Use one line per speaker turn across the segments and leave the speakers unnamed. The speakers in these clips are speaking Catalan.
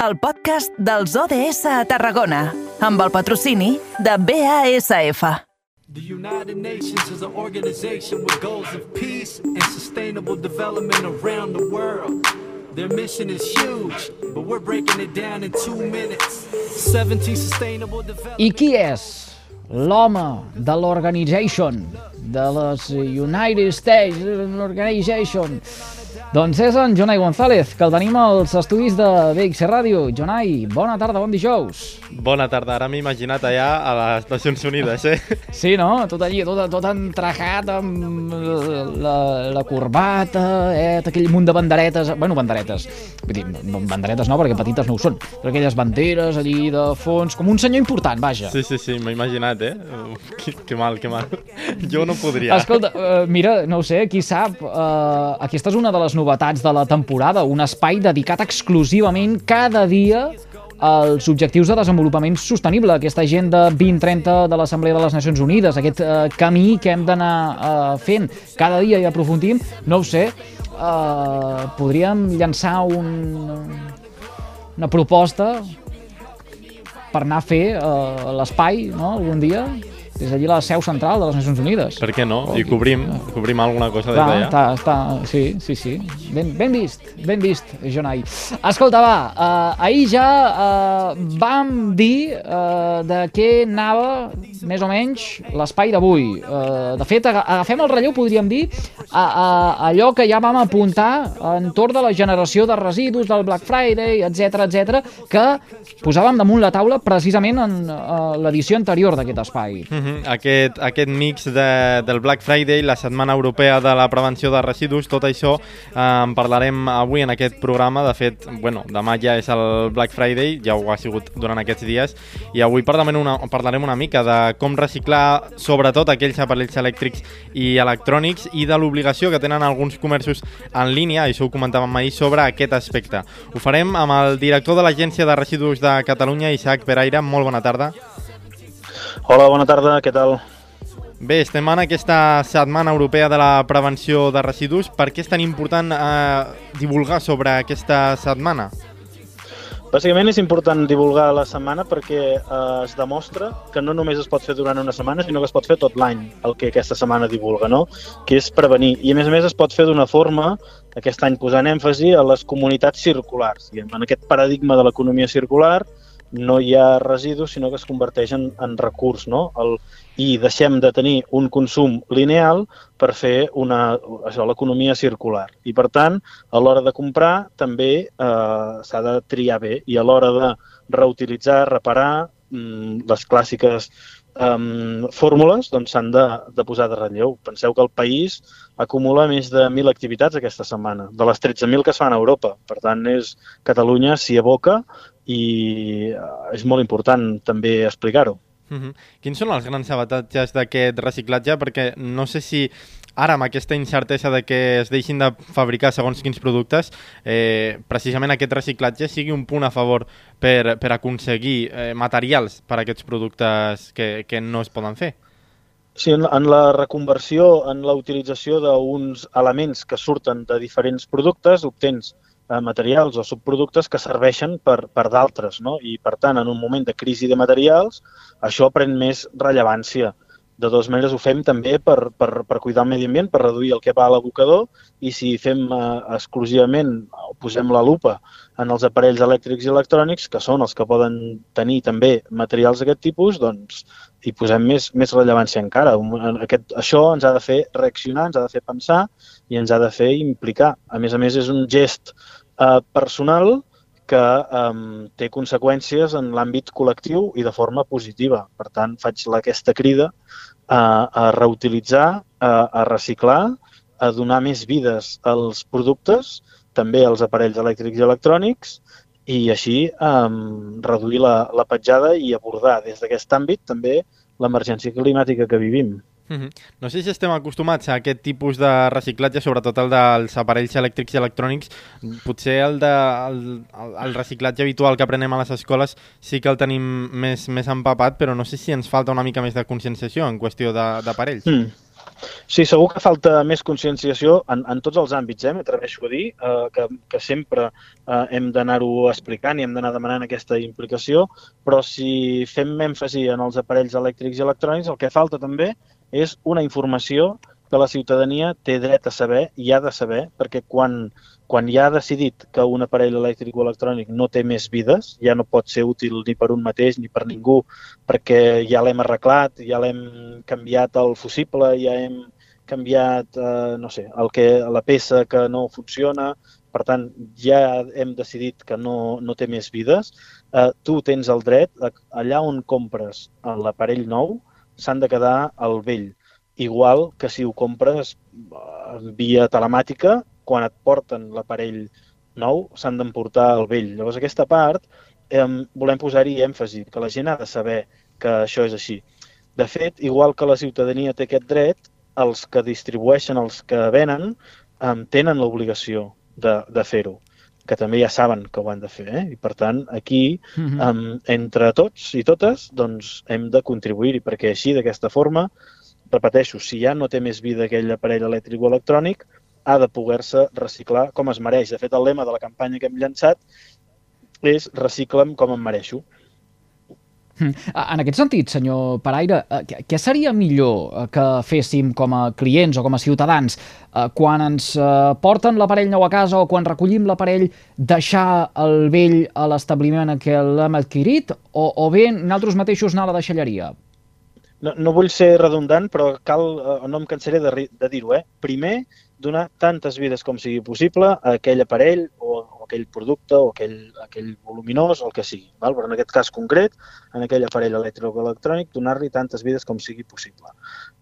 el podcast dels ODS a Tarragona, amb el patrocini de BASF.
The United Nations is an organization with goals of peace and sustainable development around the world. Their mission is huge, but we're breaking it down in two minutes. 17 sustainable development.
I qui és l'home de l'organization, de les United States Organization? Doncs és en Jonai González, que el tenim als estudis de BXC Ràdio. Jonai, bona tarda, bon dijous.
Bona tarda, ara m'he imaginat allà a les Nacions Unides, eh?
Sí, no? Tot allí, tot, tot entrajat amb la, la corbata, eh? aquell munt de banderetes... Bueno, banderetes. Vull dir, no, banderetes no, perquè petites no ho són, però aquelles banderes allí de fons, com un senyor important, vaja.
Sí, sí, sí, m'he imaginat, eh? Que, que mal, que mal. Jo no podria.
Escolta, uh, mira, no ho sé, qui sap, uh, aquesta és una de les novetats de la temporada, un espai dedicat exclusivament cada dia als objectius de desenvolupament sostenible, aquesta agenda 2030 de l'Assemblea de les Nacions Unides, aquest uh, camí que hem d'anar uh, fent. Cada dia i aprofundim, no ho sé, uh, podríem llançar un, una proposta per anar a fer uh, l'espai no, algun dia des d'allí a la seu central de les Nacions Unides.
Per què no? I cobrim, cobrim alguna cosa des d'allà.
està, està, sí, sí, sí. Ben, ben vist, ben vist, Jonai. Escolta, va, uh, ahir ja uh, vam dir uh, de què anava, més o menys, l'espai d'avui. Uh, de fet, aga- agafem el relleu, podríem dir, a, a, allò que ja vam apuntar entorn de la generació de residus, del Black Friday, etc etc, que posàvem damunt la taula precisament en uh, l'edició anterior d'aquest espai.
Mhm, Aquest, aquest mix de, del Black Friday, la Setmana Europea de la Prevenció de Residus, tot això eh, en parlarem avui en aquest programa. De fet, bueno, demà ja és el Black Friday, ja ho ha sigut durant aquests dies, i avui parlarem una, parlarem una mica de com reciclar sobretot aquells aparells elèctrics i electrònics i de l'obligació que tenen alguns comerços en línia, això ho comentàvem ahir, sobre aquest aspecte. Ho farem amb el director de l'Agència de Residus de Catalunya, Isaac Peraire. Molt bona tarda.
Hola, bona tarda, què tal?
Bé, estem en aquesta Setmana Europea de la Prevenció de Residus. Per què és tan important eh, divulgar sobre aquesta setmana?
Bàsicament és important divulgar la setmana perquè eh, es demostra que no només es pot fer durant una setmana, sinó que es pot fer tot l'any, el que aquesta setmana divulga, no? que és prevenir. I a més a més es pot fer d'una forma, aquest any posant èmfasi a les comunitats circulars. I en aquest paradigma de l'economia circular no hi ha residus, sinó que es converteix en, en recurs, no? El, I deixem de tenir un consum lineal per fer una, això, l'economia circular. I, per tant, a l'hora de comprar també eh, s'ha de triar bé i a l'hora de reutilitzar, reparar, mm, les clàssiques um, fórmules doncs, de, de posar de relleu. Penseu que el país acumula més de 1.000 activitats aquesta setmana, de les 13.000 que es fan a Europa. Per tant, és Catalunya s'hi aboca i eh, és molt important també explicar-ho.
Uh -huh. Quins són els grans avantatges d'aquest reciclatge? Perquè no sé si ara amb aquesta incertesa de que es deixin de fabricar segons quins productes, eh, precisament aquest reciclatge sigui un punt a favor per, per aconseguir eh, materials per a aquests productes que, que no es poden fer.
Sí, en, en la reconversió, en la utilització d'uns elements que surten de diferents productes, obtens eh, materials o subproductes que serveixen per, per d'altres, no? I, per tant, en un moment de crisi de materials, això pren més rellevància. De totes maneres, ho fem també per, per, per cuidar el medi ambient, per reduir el que va a l'abocador, i si fem eh, exclusivament, posem la lupa en els aparells elèctrics i electrònics, que són els que poden tenir també materials d'aquest tipus, doncs hi posem més, més rellevància encara. Aquest, això ens ha de fer reaccionar, ens ha de fer pensar i ens ha de fer implicar. A més a més, és un gest eh, personal que eh, té conseqüències en l'àmbit col·lectiu i de forma positiva. Per tant, faig aquesta crida a, a reutilitzar, a, a reciclar, a donar més vides als productes, també als aparells elèctrics i electrònics, i així um, reduir la, la petjada i abordar des d'aquest àmbit també l'emergència climàtica que vivim.
Mm -hmm. No sé si estem acostumats a aquest tipus de reciclatge, sobretot el dels aparells elèctrics i electrònics. Potser el, de, el, el reciclatge habitual que aprenem a les escoles sí que el tenim més, més empapat, però no sé si ens falta una mica més de conscienciació en qüestió d'aparells.
Mm. Sí, segur que falta més conscienciació en, en tots els àmbits, eh? m'atreveixo a dir, eh, que, que sempre eh, hem d'anar-ho explicant i hem d'anar demanant aquesta implicació, però si fem èmfasi en els aparells elèctrics i electrònics, el que falta també és una informació que la ciutadania té dret a saber i ha de saber, perquè quan quan ja ha decidit que un aparell elèctric o electrònic no té més vides, ja no pot ser útil ni per un mateix ni per ningú, perquè ja l'hem arreglat, ja l'hem canviat el fusible, ja hem canviat, eh, no sé, el que, la peça que no funciona, per tant, ja hem decidit que no, no té més vides, eh, tu tens el dret, allà on compres l'aparell nou, s'han de quedar al vell. Igual que si ho compres eh, via telemàtica quan et porten l'aparell nou s'han d'emportar el vell. Llavors, aquesta part eh, volem posar-hi èmfasi, que la gent ha de saber que això és així. De fet, igual que la ciutadania té aquest dret, els que distribueixen, els que venen, eh, tenen l'obligació de, de fer-ho que també ja saben que ho han de fer. Eh? I, per tant, aquí, uh -huh. um, entre tots i totes, doncs, hem de contribuir-hi, perquè així, d'aquesta forma, repeteixo, si ja no té més vida aquell aparell elèctric o electrònic, ha de poder-se reciclar com es mereix. De fet, el lema de la campanya que hem llançat és recicla'm com em mereixo.
Hm. En aquest sentit, senyor Paraire, eh, què seria millor eh, que féssim com a clients o com a ciutadans eh, quan ens porten l'aparell nou a casa o quan recollim l'aparell deixar el vell a l'establiment en què l'hem adquirit o, o bé nosaltres mateixos anar a la deixalleria?
No, no vull ser redundant, però cal, no em cansaré de, de dir-ho. Eh? Primer, donar tantes vides com sigui possible a aquell aparell o aquell producte o aquell, aquell voluminós o el que sigui. Val? Però en aquest cas concret, en aquell aparell elèctric o electrònic, donar-li tantes vides com sigui possible.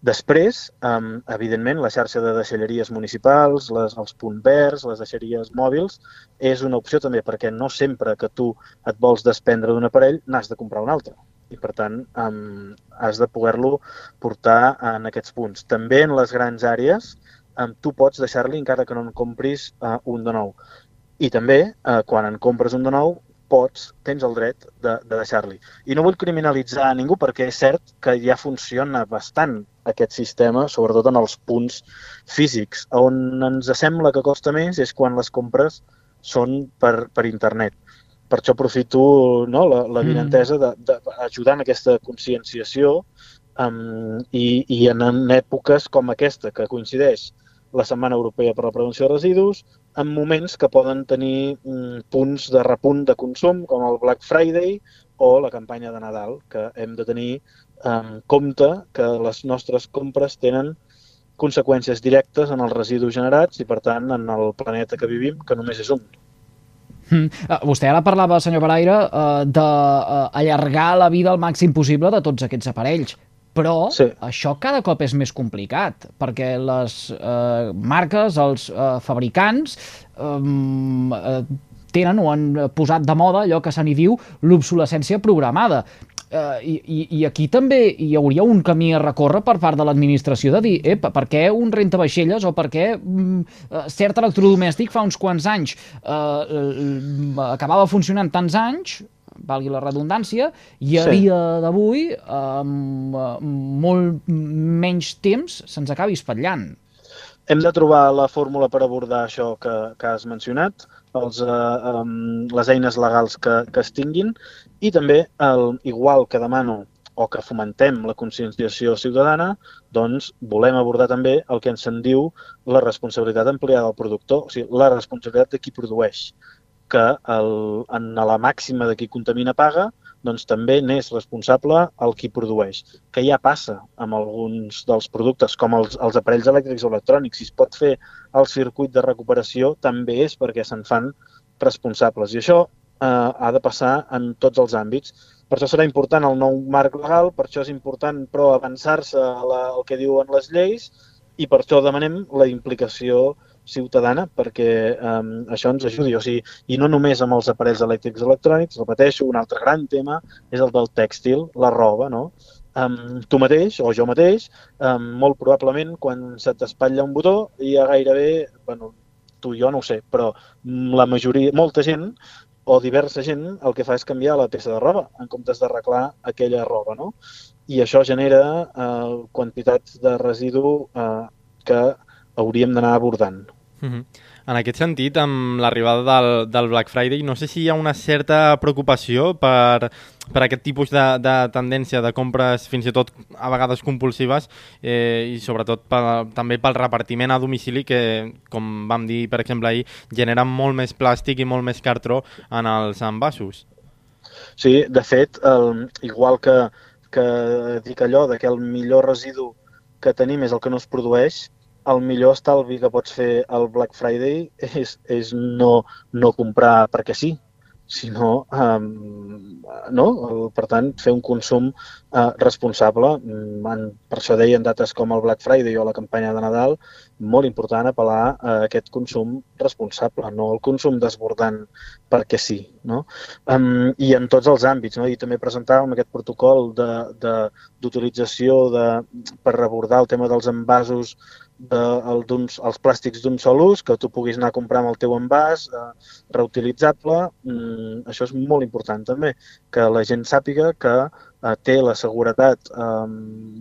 Després, um, evidentment, la xarxa de deixalleries municipals, les, els punts verds, les deixalleries mòbils, és una opció també perquè no sempre que tu et vols desprendre d'un aparell n'has de comprar un altre i per tant um, has de poder-lo portar en aquests punts. També en les grans àrees um, tu pots deixar-li encara que no en compris uh, un de nou. I també, uh, quan en compres un de nou, pots, tens el dret de, de deixar-li. I no vull criminalitzar a ningú perquè és cert que ja funciona bastant aquest sistema, sobretot en els punts físics. On ens sembla que costa més és quan les compres són per, per internet. Per això aprofito no, la, la mm. vinentesa d'ajudar en aquesta conscienciació um, i, i en, en èpoques com aquesta, que coincideix la Setmana Europea per la Prevenció de Residus, en moments que poden tenir mm, punts de repunt de consum, com el Black Friday o la campanya de Nadal, que hem de tenir en compte que les nostres compres tenen conseqüències directes en els residus generats i, per tant, en el planeta que vivim, que només és un.
Mm. Uh, vostè ara parlava, senyor Paraire, uh, d'allargar uh, la vida al màxim possible de tots aquests aparells. Però sí. això cada cop és més complicat, perquè les eh, marques, els eh, fabricants, eh, tenen o han posat de moda allò que se n'hi diu l'obsolescència programada. Uh, i, I aquí també hi hauria un camí a recórrer per part de l'administració de dir, ep, per què un renta vaixelles o per què mm, uh, cert electrodomèstic fa uns quants anys uh, acabava funcionant tants anys valgui la redundància, i a sí. dia d'avui, amb molt menys temps, se'ns acabi espatllant.
Hem de trobar la fórmula per abordar això que, que has mencionat, els, eh, um, les eines legals que, que es tinguin i també, el, igual que demano o que fomentem la conscienciació ciutadana, doncs volem abordar també el que ens en diu la responsabilitat ampliada del productor, o sigui, la responsabilitat de qui produeix que el, en la màxima de qui contamina paga, doncs també n'és responsable el qui produeix, que ja passa amb alguns dels productes, com els, els aparells elèctrics o electrònics. Si es pot fer el circuit de recuperació, també és perquè se'n fan responsables. I això eh, ha de passar en tots els àmbits. Per això serà important el nou marc legal, per això és important, però, avançar-se al que diuen les lleis i per això demanem la implicació ciutadana perquè um, això ens ajudi. O sigui, I no només amb els aparells elèctrics electrònics, repeteixo, un altre gran tema és el del tèxtil, la roba, no? um, tu mateix o jo mateix, um, molt probablement quan se t'espatlla un botó hi ha gairebé, bueno, tu jo no ho sé, però la majoria, molta gent o diversa gent el que fa és canviar la peça de roba en comptes d'arreglar aquella roba, no? I això genera eh, quantitats de residu eh, que hauríem d'anar abordant.
Mm -hmm. En aquest sentit, amb l'arribada del, del Black Friday, no sé si hi ha una certa preocupació per, per aquest tipus de, de tendència de compres fins i tot a vegades compulsives eh, i sobretot per, també pel repartiment a domicili que, com vam dir, per exemple, ahir, genera molt més plàstic i molt més cartró en els envasos.
Sí, de fet, el, igual que, que dic allò de que el millor residu que tenim és el que no es produeix, el millor estalvi que pots fer al Black Friday és, és no, no comprar perquè sí, sinó, um, no? per tant, fer un consum uh, responsable. Mm, en, per això deia en dates com el Black Friday o la campanya de Nadal, molt important apel·lar a aquest consum responsable, no el consum desbordant perquè sí. No? Um, I en tots els àmbits. No? I també presentàvem aquest protocol d'utilització per abordar el tema dels envasos de, el els plàstics d'un sol ús, que tu puguis anar a comprar amb el teu envàs, eh, reutilitzable. Mm, això és molt important també, que la gent sàpiga que eh, té la seguretat eh,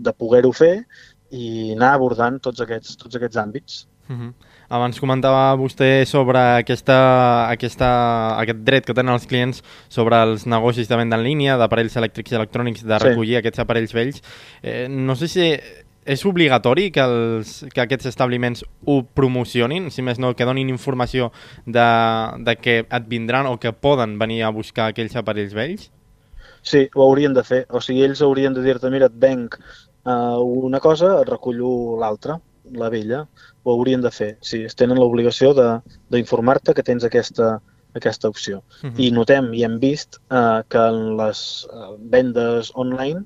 de poder-ho fer i anar abordant tots aquests, tots aquests àmbits.
Uh -huh. Abans comentava vostè sobre aquesta, aquesta, aquest dret que tenen els clients sobre els negocis de venda en línia, d'aparells elèctrics i electrònics, de recollir sí. aquests aparells vells. Eh, no sé si és obligatori que, els, que aquests establiments ho promocionin, si més no, que donin informació de, de que et vindran o que poden venir a buscar aquells aparells vells?
Sí, ho haurien de fer. O sigui, ells haurien de dir-te, mira, et venc uh, una cosa, et recullo l'altra, la vella. Ho haurien de fer. Sí, es tenen l'obligació d'informar-te que tens aquesta, aquesta opció. Uh mhm. -huh. I notem i hem vist uh, que en les uh, vendes online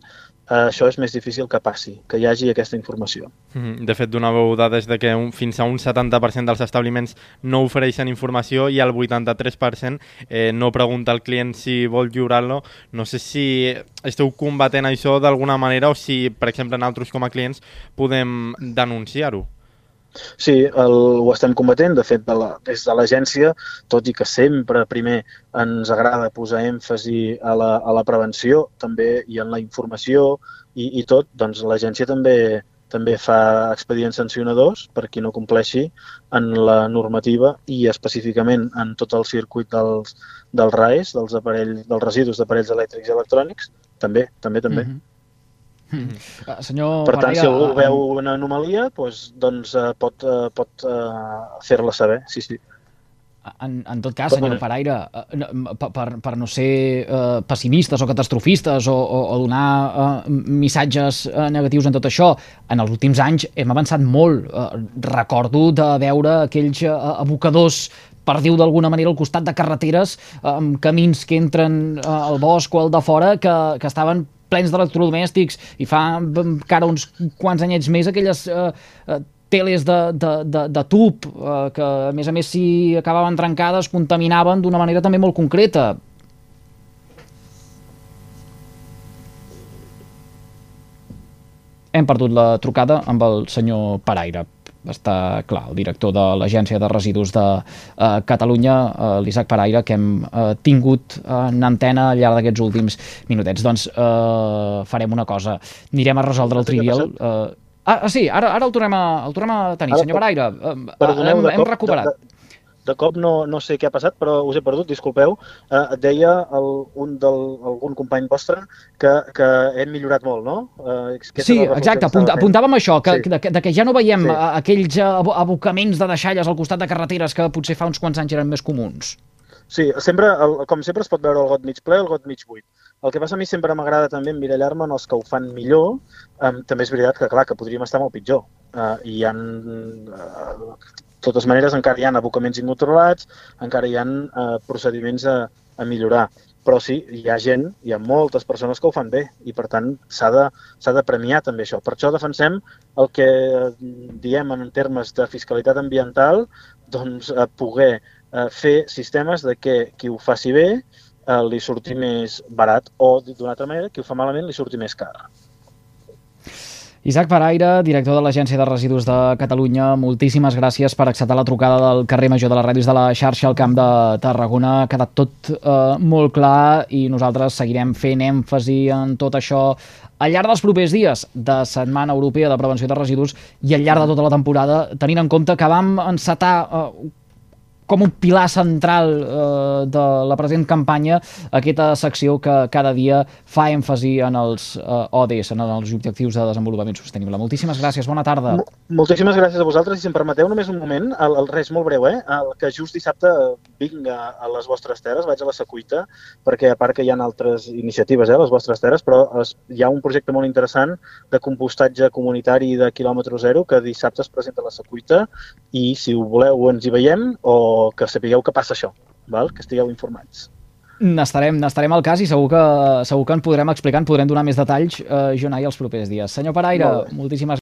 eh, això és més difícil que passi, que hi hagi aquesta informació.
Mhm. De fet, donàveu dades de que un, fins a un 70% dels establiments no ofereixen informació i el 83% eh, no pregunta al client si vol lliurar-lo. No sé si esteu combatent això d'alguna manera o si, per exemple, nosaltres com a clients podem denunciar-ho.
Sí, el, ho estem combatent. De fet, de la, des de l'agència, tot i que sempre primer ens agrada posar èmfasi a la, a la prevenció també i en la informació i, i tot, doncs l'agència també també fa expedients sancionadors per qui no compleixi en la normativa i específicament en tot el circuit dels, dels RAES, dels, aparells, dels residus d'aparells elèctrics i electrònics, també, també, també. Mm -hmm.
Mm. Uh, senyor
per tant, Pereira, si algú uh, veu una anomalia, doncs, doncs uh, pot, uh, pot uh, fer-la saber, sí, sí.
En, en tot cas, senyor Paraire, per, per, per no ser pessimistes o catastrofistes o, o, o donar missatges negatius en tot això, en els últims anys hem avançat molt. Recordo de veure aquells abocadors per dir-ho d'alguna manera, al costat de carreteres, amb camins que entren al bosc o al de fora, que, que estaven plens d'electrodomèstics i fa encara uns quants anyets més aquelles eh, eh, teles de, de, de, de tub eh, que a més a més si acabaven trencades contaminaven d'una manera també molt concreta. Hem perdut la trucada amb el senyor Paraire està clar, el director de l'Agència de Residus de uh, Catalunya, uh, l'Isaac Paraire, que hem uh, tingut uh, en antena al llarg d'aquests últims minutets. Doncs uh, farem una cosa, anirem a resoldre el trivial... Uh, ah, sí, ara, ara el, tornem a, el tornem a tenir, senyor Paraire. Uh, hem, hem recuperat. De,
de cop no, no sé què ha passat, però us he perdut, disculpeu. Eh, deia el, un del, algun company vostre que, que hem millorat molt, no?
Eh, sí, exacte, apunt, apuntàvem això, que, sí. de, de que ja no veiem sí. aquells abocaments de deixalles al costat de carreteres que potser fa uns quants anys eren més comuns.
Sí, sempre, el, com sempre es pot veure el got mig ple o el got mig buit. El que passa a mi sempre m'agrada també emmirallar-me en els que ho fan millor. Um, també és veritat que, clar, que podríem estar molt pitjor. Uh, I hi ha uh, totes maneres, encara hi ha abocaments incontrolats, encara hi ha eh, procediments a, a millorar. Però sí, hi ha gent, hi ha moltes persones que ho fan bé i, per tant, s'ha de, de premiar també això. Per això defensem el que diem en termes de fiscalitat ambiental, doncs eh, poder eh, fer sistemes de que qui ho faci bé eh, li surti més barat o, d'una altra manera, qui ho fa malament li surti més car.
Isaac Paraire, director de l'Agència de Residus de Catalunya, moltíssimes gràcies per acceptar la trucada del carrer Major de les Ràdios de la xarxa al Camp de Tarragona. Ha quedat tot eh, molt clar i nosaltres seguirem fent èmfasi en tot això al llarg dels propers dies de Setmana Europea de Prevenció de Residus i al llarg de tota la temporada, tenint en compte que vam encetar eh, com un pilar central eh, de la present campanya aquesta secció que cada dia fa èmfasi en els eh, ODS, en els Objectius de Desenvolupament Sostenible. Moltíssimes gràcies, bona tarda.
Moltíssimes gràcies a vosaltres i si em permeteu només un moment, el, el res molt breu, eh? El que just dissabte vinc a, a les vostres terres, vaig a la Secuita, perquè a part que hi ha altres iniciatives eh, a les vostres terres, però es, hi ha un projecte molt interessant de compostatge comunitari de quilòmetre zero que dissabte es presenta a la Secuita i si ho voleu ens hi veiem o que sapigueu que passa això, val? que estigueu informats.
N'estarem, n'estarem al cas i segur que, segur que en podrem explicar, en podrem donar més detalls, eh, Jonai, els propers dies. Senyor Paraire, moltíssimes